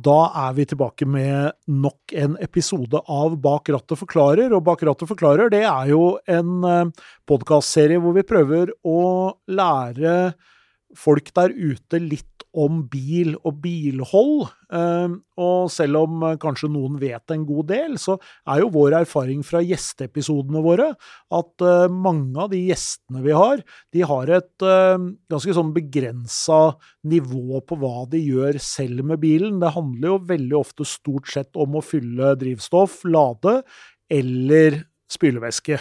Da er vi tilbake med nok en episode av Bak rattet forklarer. Og Bak rattet forklarer det er jo en eh, podkastserie hvor vi prøver å lære folk der ute litt om bil og bilhold. Ehm, og selv om eh, kanskje noen vet en god del, så er jo vår erfaring fra gjesteepisodene våre at eh, mange av de gjestene vi har, de har et ehm, ganske sånn begrensa nivå på hva de gjør selv med bilen. Det handler jo veldig ofte stort sett om å fylle drivstoff, lade eller spylevæske.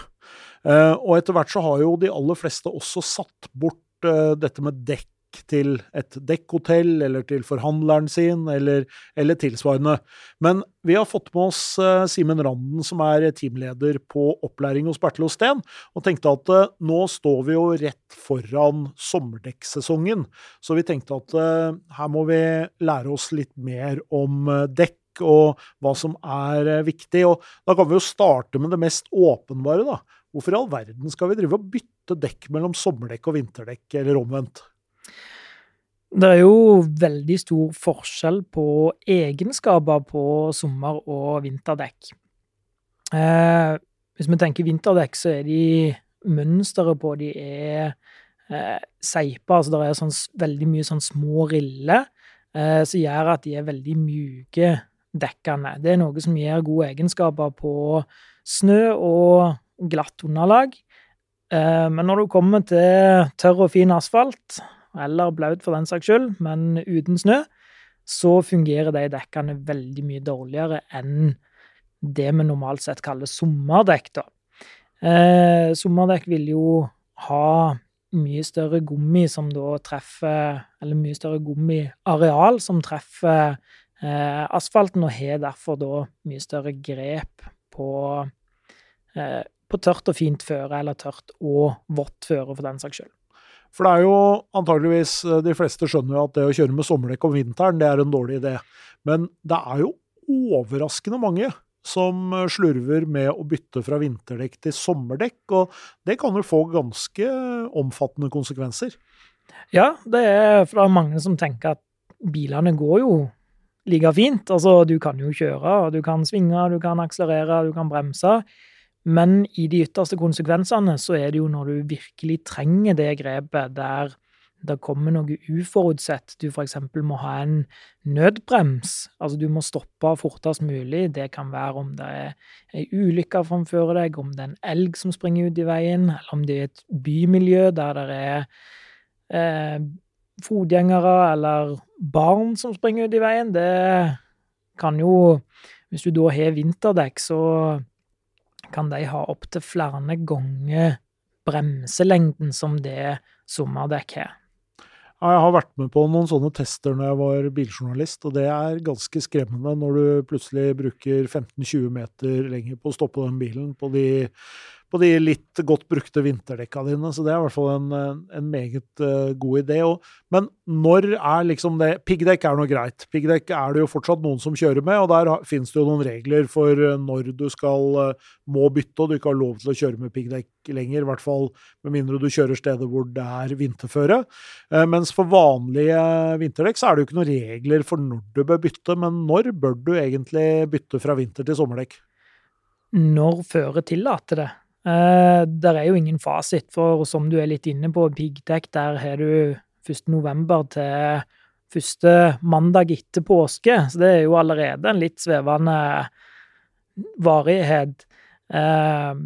Eh, og etter hvert så har jo de aller fleste også satt bort dette med dekk til et dekkhotell eller til forhandleren sin, eller, eller, tilsvarende. Men vi har fått med oss uh, Simen Randen, som er teamleder på opplæring hos Bertil Osten, og tenkte at uh, nå står vi jo rett foran sommerdekksesongen, så vi tenkte at uh, her må vi lære oss litt mer om dekk og hva som er viktig. Og da kan vi jo starte med det mest åpenbare, da. Hvorfor i all verden skal vi drive og bytte dekk mellom sommerdekk og vinterdekk, eller omvendt? Det er jo veldig stor forskjell på egenskaper på sommer- og vinterdekk. Eh, hvis vi tenker vinterdekk, så er de Mønsteret på de er eh, seipa, altså det er sånn, veldig mye sånn små riller eh, som gjør at de er veldig myke dekkene. Det er noe som gir gode egenskaper på snø og glatt underlag. Eh, men når du kommer til tørr og fin asfalt, eller blaut for den saks skyld, men uten snø, så fungerer de dekkene veldig mye dårligere enn det vi normalt sett kaller sommerdekk. da. Eh, sommerdekk vil jo ha mye større gummi som da treffer Eller mye større gummiareal som treffer eh, asfalten, og har derfor da mye større grep på, eh, på tørt og fint føre, eller tørt og vått føre, for den saks skyld. For det er jo antageligvis eh, De fleste skjønner jo at det å kjøre med sommerdekk om vinteren, det er en dårlig idé. Men det er jo overraskende mange som eh, slurver med å bytte fra vinterdekk til sommerdekk, og det kan jo få ganske omfattende konsekvenser. Ja, det er, for det er mange som tenker at bilene går jo like fint. Altså, du kan jo kjøre, du kan svinge, du kan akselerere, du kan bremse. Men i de ytterste konsekvensene så er det jo når du virkelig trenger det grepet der det kommer noe uforutsett. Du f.eks. må ha en nødbrems. Altså du må stoppe fortest mulig. Det kan være om det er ei ulykke framfor deg, om det er en elg som springer ut i veien, eller om det er et bymiljø der det er eh, fotgjengere eller barn som springer ut i veien. Det kan jo Hvis du da har vinterdekk, så kan de ha opptil flere ganger bremselengden som det sommerdekk har. Jeg har vært med på noen sånne tester når jeg var biljournalist, og det er ganske skremmende når du plutselig bruker 15-20 meter lenger på å stoppe den bilen på de på de litt godt brukte vinterdekka dine. Så det er i hvert fall en, en meget uh, god idé. Og, men når er liksom det Piggdekk er noe greit. Piggdekk er det jo fortsatt noen som kjører med, og der finnes det jo noen regler for uh, når du skal uh, må bytte, og du ikke har lov til å kjøre med piggdekk lenger. I hvert fall med mindre du kjører steder hvor det er vinterføre. mens for vanlige vinterdekk så er det jo ikke noen regler for når du bør bytte, men når bør du egentlig bytte fra vinter til sommerdekk? Når føret tillater det. Uh, der er jo ingen fasit, for som du er litt inne på, piggdekk, der har du 1. november til første mandag etter påske, så det er jo allerede en litt svevende varighet. Uh,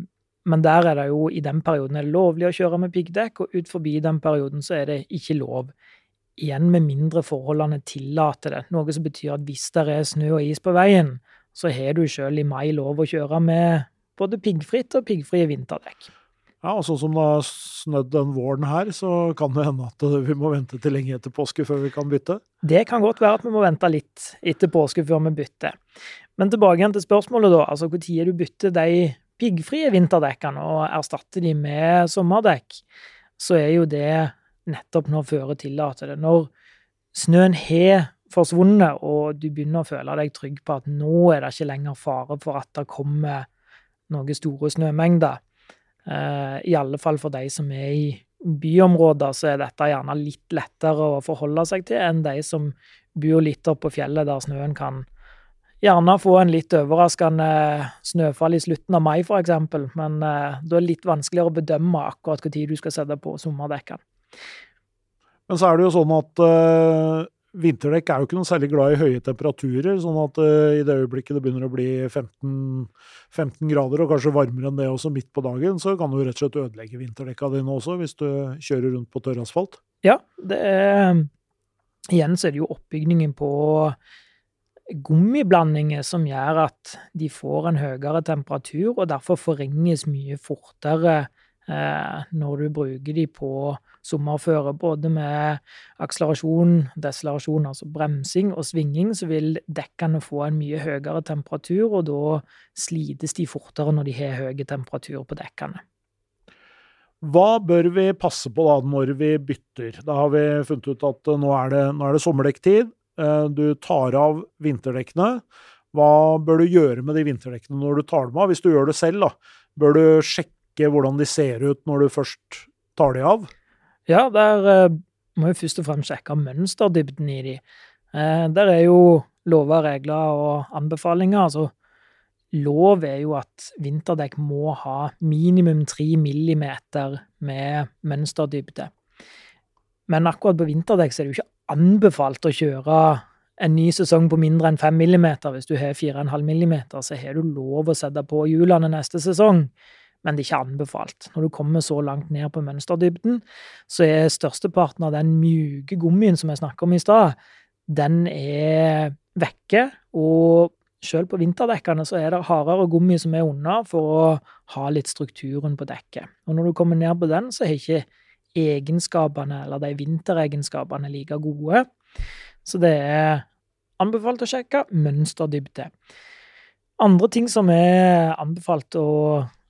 men der er det jo, i den perioden er lovlig å kjøre med piggdekk, og ut forbi den perioden så er det ikke lov. Igjen med mindre forholdene tillater det, noe som betyr at hvis det er snø og is på veien, så har du sjøl i mai lov å kjøre med både piggfritt og piggfrie vinterdekk. Ja, og sånn som det har snødd den våren her, så kan det hende at vi må vente til lenge etter påske før vi kan bytte? Det kan godt være at vi må vente litt etter påske før vi bytter. Men tilbake igjen til spørsmålet, da. Altså når du bytter de piggfrie vinterdekkene og erstatter de med sommerdekk, så er jo det nettopp når føret tillater det. Når snøen har forsvunnet, og du begynner å føle deg trygg på at nå er det ikke lenger fare for at det kommer noen store snømengder. Eh, I alle fall for de som er i byområder, så er dette gjerne litt lettere å forholde seg til enn de som bor litt oppe på fjellet der snøen kan gjerne få en litt overraskende snøfall i slutten av mai, f.eks., men eh, da er det litt vanskeligere å bedømme akkurat når du skal sette på sommerdekkene. Men så er det jo sånn at uh, vinterdekk er jo ikke noe særlig glad i høye temperaturer. sånn at uh, i det øyeblikket det begynner å bli 15, 15, grader, og kanskje varmere enn det også midt på dagen, så kan du rett og slett ødelegge vinterdekka dine også, hvis du kjører rundt på tørr asfalt. Ja, er Igjen så er det jo oppbygningen på gummiblandinger som gjør at de får en høyere temperatur, og derfor forringes mye fortere eh, når du bruker de på sommerføre. Både med akselerasjon, deselerasjon, altså bremsing, og svinging, så vil dekkene få en mye høyere temperatur, og da slites de fortere når de har høy temperatur på dekkene. Hva bør vi passe på da når vi bytter? Da har vi funnet ut at nå er det, nå er det sommerdekktid. Eh, du tar av vinterdekkene. Hva bør du gjøre med de vinterdekkene når du tar dem av? Hvis du gjør det selv, da, bør du sjekke hvordan de ser ut når du først tar de av? Ja, der uh, må vi først og fremst sjekke mønsterdybden i de. Uh, der er jo lover, regler og anbefalinger. Altså, lov er jo at vinterdekk må ha minimum tre millimeter med mønsterdybde. Men akkurat på vinterdekk så er det jo ikke anbefalt å kjøre en ny sesong på mindre enn 5 mm. Hvis du har 4,5 mm, så har du lov å sette på hjulene neste sesong, men det er ikke anbefalt. Når du kommer så langt ned på mønsterdybden, så er størsteparten av den mjuke gummien som jeg snakket om i stad, den er vekke. Og selv på vinterdekkene så er det hardere gummi som er under for å ha litt strukturen på dekket. Og når du kommer ned på den, så er ikke egenskapene, eller de vinteregenskapene, like gode. Så det er anbefalt å sjekke mønsterdybde. Andre ting som er anbefalt å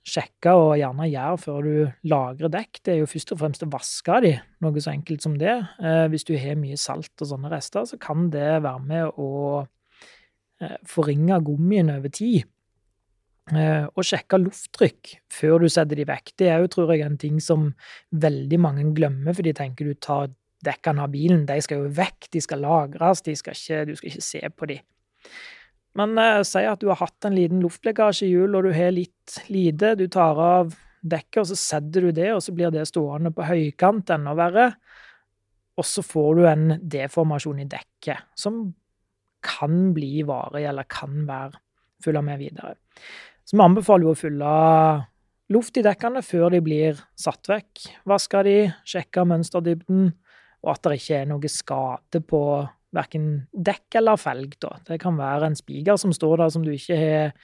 sjekke og gjerne gjøre før du lagrer dekk, det er jo først og fremst å vaske de, noe så enkelt som det. Eh, hvis du har mye salt og sånne rester, så kan det være med å eh, forringe gummien over tid. Eh, og sjekke lufttrykk før du setter de vekk. Det er jo, tror jeg, en ting som veldig mange glemmer, for de tenker du tar dekkene av bilen. De skal jo vekk, de skal lagres, de skal ikke, du skal ikke se på de. Men eh, si at du har hatt en liten luftlekkasje i hjul, og du har litt lite. Du tar av dekket, og så setter du det, og så blir det stående på høykant, enda verre. Og så får du en deformasjon i dekket, som kan bli varig, eller kan være følge med videre. Så vi anbefaler jo å fylle luft i dekkene før de blir satt vekk. Vaske de, sjekke mønsterdybden, og at det ikke er noe skade på verken dekk eller felg. Da. Det kan være en spiker som står der som du ikke har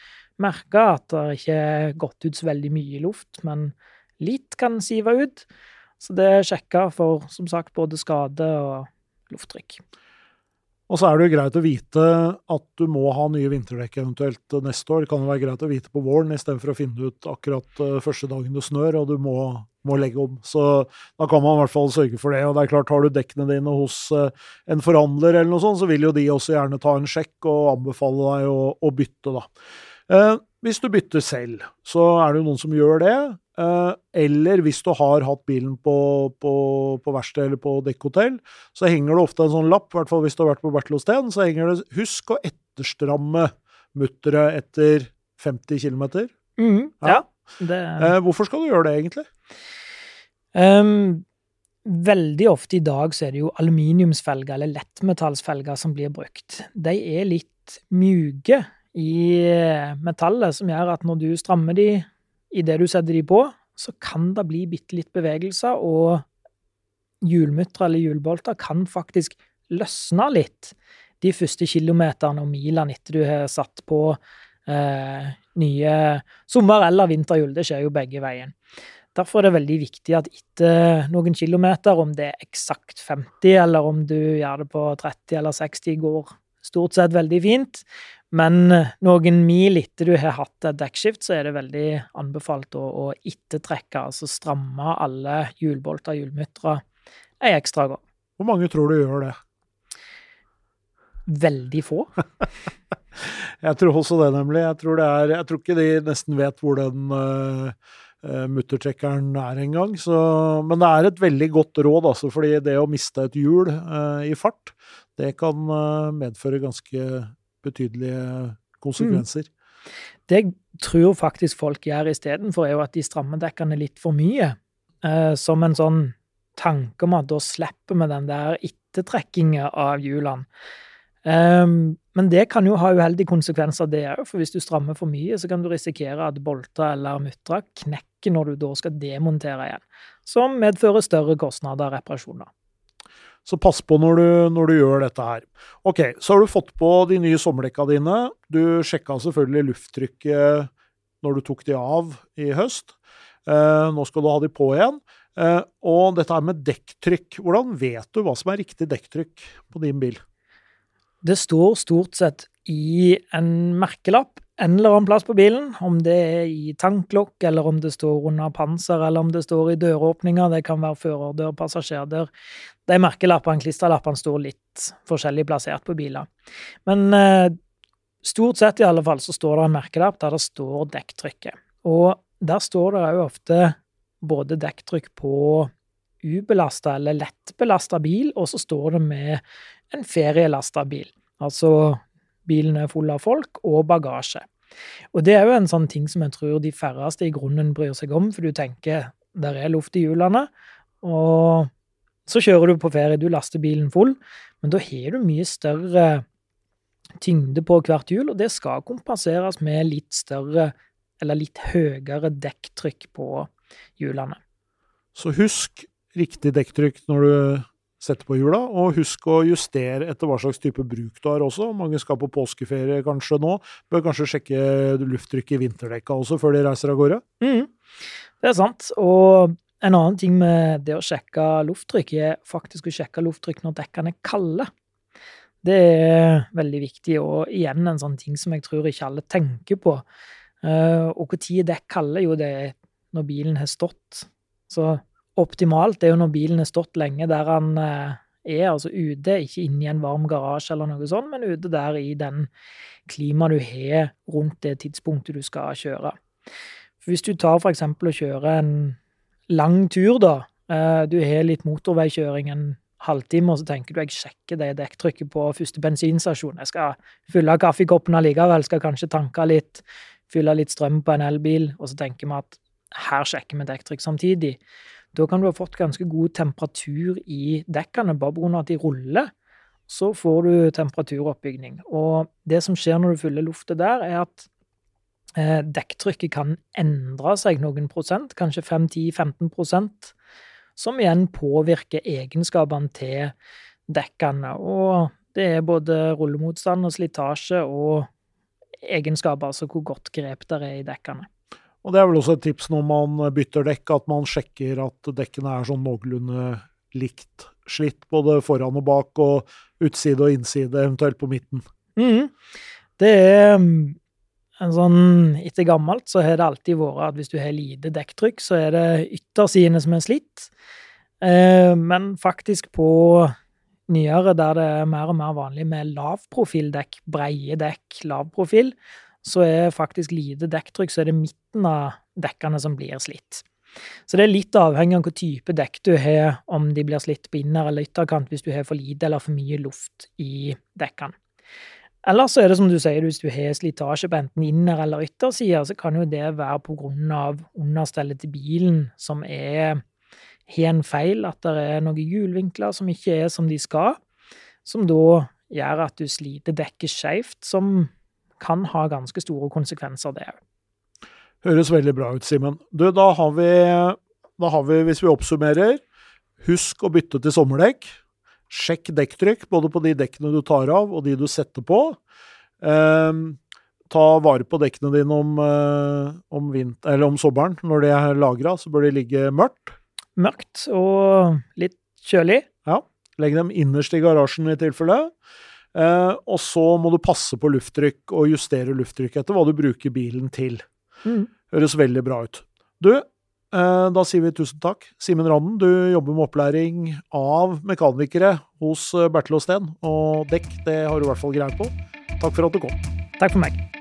merka, at det ikke har gått ut så veldig mye luft, men litt kan sive ut. Så det er sjekka for, som sagt, både skade og lufttrykk. Og så er det jo greit å vite at du må ha nye vinterdekk eventuelt neste år. Det kan jo være greit å vite på våren istedenfor å finne ut akkurat uh, første dagen det snør og du må, må, legge om. Så da kan man i hvert fall sørge for det. Og det er klart, har du dekkene dine hos uh, en forhandler eller noe sånt, så vil jo de også gjerne ta en sjekk og anbefale deg å, å bytte, da. Uh, hvis du bytter selv, så er det jo noen som gjør det. Eh, eller hvis du har hatt bilen på, på, på verksted eller på dekkhotell, så henger det ofte en sånn lapp, i hvert fall hvis du har vært på Bertelosten, så henger det 'Husk å etterstramme mutteret etter 50 km'. Mm, ja. ja det... Eh, hvorfor skal du gjøre det, egentlig? Um, veldig ofte i dag så er det jo aluminiumsfelger eller lettmetallsfelger som blir brukt. De er litt mjuke i metallet, som gjør at når du strammer de idet du setter de på, så kan det bli bitte litt bevegelser, og hjulmutter eller hjulbolter kan faktisk løsne litt de første kilometerne og milene etter du har satt på eh, nye sommer- eller vinterhjul. Det skjer jo begge veien. Derfor er det veldig viktig at etter noen kilometer, om det er eksakt 50, eller om du gjør det på 30 eller 60, går stort sett veldig fint. Men noen mil etter du har hatt et dekkskift, så er det veldig anbefalt å, å ettertrekke, altså stramme alle hjulbolter og hjulmutre ei ekstra gang. Hvor mange tror du gjør det? Veldig få. jeg tror også det, nemlig. Jeg tror, det er, jeg tror ikke de nesten vet hvor den uh, muttertrekkeren er engang. Men det er et veldig godt råd, altså, fordi det å miste et hjul uh, i fart, Det kan eh, medføre ganske betydelige konsekvenser. Mm. Det jeg tror faktisk folk gjør istedenfor, er jo at de strammer dekkene litt for mye. Eh, som en sånn tanke om at da slipper vi den der ettertrekkinga av hjulene. Um, men det kan jo ha uheldige konsekvenser, det òg. For hvis du strammer for mye, så kan du risikere at bolter eller mutter knekker når du da skal demontere igjen. Som medfører større kostnader og reparasjoner. Så pass på når du, når du, gjør dette her. Ok, så har du fått på de nye sommerdekka dine. Du sjekka selvfølgelig lufttrykket når du tok de av i høst. Uh, nå skal du ha de på igjen. Uh, og dette her med dekktrykk. Hvordan vet du hva som er riktig dekktrykk på din bil? Det står stort sett i en merkelapp en eller annen plass på bilen, om det er i tanklokk, eller om det står under panser, eller om det står i døråpninger. Det kan være førerdør, passasjerdør. De merkelappene, klistrelappene, står litt forskjellig plassert på biler. Men eh, stort sett i alle fall så står det en merkelapp der det står dekktrykket. Og der står det òg ofte både dekktrykk på ubelasta eller lettbelasta bil, og så står det med en ferielasta bil. Altså bilen er full av folk og bagasje. Og det er jo en sånn ting som jeg tror de færreste i grunnen bryr seg om, for du tenker der er luft i hjulene, og så kjører du på ferie, du laster bilen full, men da har du mye større tyngde på hvert hjul, og det skal kompenseres med litt større eller litt høyere dekktrykk på hjulene. Så husk riktig dekktrykk når du sette på hjula, og husk å justere etter hva slags type bruk du har også. Mange skal på påskeferie kanskje nå. Bør kanskje sjekke lufttrykket i vinterdekka også før de reiser av gårde. Mm. Det er sant. Og en annen ting med det å sjekke lufttrykk, er faktisk å sjekke lufttrykk når dekkene er kalde. Det er veldig viktig, og igjen en sånn ting som jeg tror ikke alle tenker på. Uh, og når dekk kalde? Jo, det er når bilen har stått. Så optimalt er jo når bilen har stått lenge der han eh, er, altså ute, ikke inne i en varm garasje eller noe sånt, men ute der i den klimaet du har rundt det tidspunktet du skal kjøre. For hvis du tar for eksempel og kjører en lang tur, da, eh, du har litt motorveikjøring en halvtime, og så tenker du jeg sjekker det dekktrykket på første bensinstasjon, jeg skal fylle kaffekoppen allikevel, skal kanskje tanke litt, fylle litt strøm på en elbil, og så tenker vi at her sjekker vi dekktrykk samtidig. Da kan du ha fått ganske god temperatur i dekkene, bare pga. at de ruller. Så får du temperaturoppbygning. Og det som skjer når du fyller luftet der, er at eh, dekktrykket kan endre seg noen prosent, kanskje 5-10-15 prosent, som igjen påvirker egenskapene til dekkene. Og det er både rullemotstand og slitasje og egenskaper, altså hvor godt grep det er i dekkene. Og det er vel også et tips når man bytter dekk, at man sjekker at dekkene er sånn noenlunde likt slitt, både foran og bak, og utside og innside, eventuelt på midten. Mm. Det er mm, en sånn Etter gammelt så har det alltid vært at hvis du har lite dekktrykk, så er det yttersidene som er slitt. Eh, men faktisk på nyere, der det er mer og mer vanlig med lavprofildekk, breie dekk, lavprofil, så er faktisk lite dekktrykk, så er det midten av dekkene som blir slitt. Så det er litt avhengig av hvilken type dekk du har, om de blir slitt på inner- eller ytterkant hvis du har for lite eller for mye luft i dekkene. Eller så er det som du sier, hvis du har slitasje på enten inner- eller yttersida, så kan jo det være på grunn av understellet til bilen som er har en feil, at det er noen hjulvinkler som ikke er som de skal, som da gjør at du sliter dekket skeivt, som kan ha ganske store konsekvenser, det òg. Høres veldig bra ut, Simen. Du, da har, vi, da har vi, hvis vi oppsummerer, husk å bytte til sommerdekk. Sjekk dekktrykk, både på de dekkene du tar av og de du setter på. Eh, ta vare på dekkene dine om, eh, om, vinter, om sommeren. Når de er lagra, så bør de ligge mørkt. Mørkt og litt kjølig. Ja. Legg dem innerst i garasjen i tilfelle. Eh, og så må du passe på lufttrykk og justere lufttrykk etter hva du bruker bilen til. Mm. Høres veldig bra ut. Du, eh, da sier vi tusen takk. Simen Randen, du jobber med opplæring av mekanikere hos eh, Bertil og Steen, og dekk det har du i hvert fall greie på. Takk for at du kom. Takk for meg.